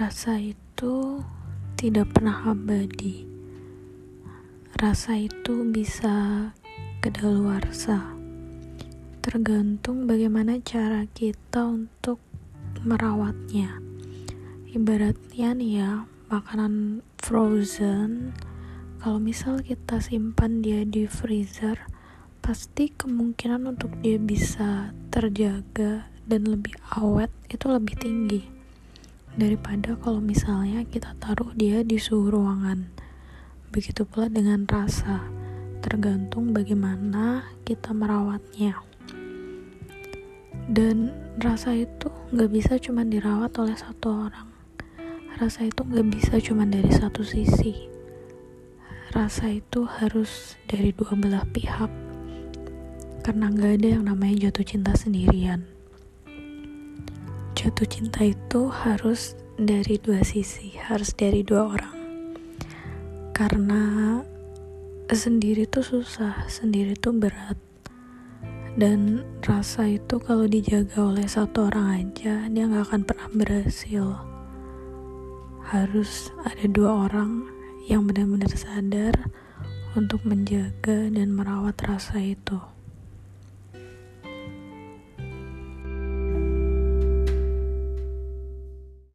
Rasa itu tidak pernah abadi. Rasa itu bisa kedaluarsa. Tergantung bagaimana cara kita untuk merawatnya. Ibaratnya nih ya, makanan frozen, kalau misal kita simpan dia di freezer, pasti kemungkinan untuk dia bisa terjaga dan lebih awet itu lebih tinggi daripada kalau misalnya kita taruh dia di suhu ruangan. Begitu pula dengan rasa, tergantung bagaimana kita merawatnya. Dan rasa itu nggak bisa cuma dirawat oleh satu orang. Rasa itu nggak bisa cuma dari satu sisi. Rasa itu harus dari dua belah pihak. Karena nggak ada yang namanya jatuh cinta sendirian jatuh cinta itu harus dari dua sisi, harus dari dua orang. Karena sendiri tuh susah, sendiri tuh berat. Dan rasa itu kalau dijaga oleh satu orang aja, dia nggak akan pernah berhasil. Harus ada dua orang yang benar-benar sadar untuk menjaga dan merawat rasa itu.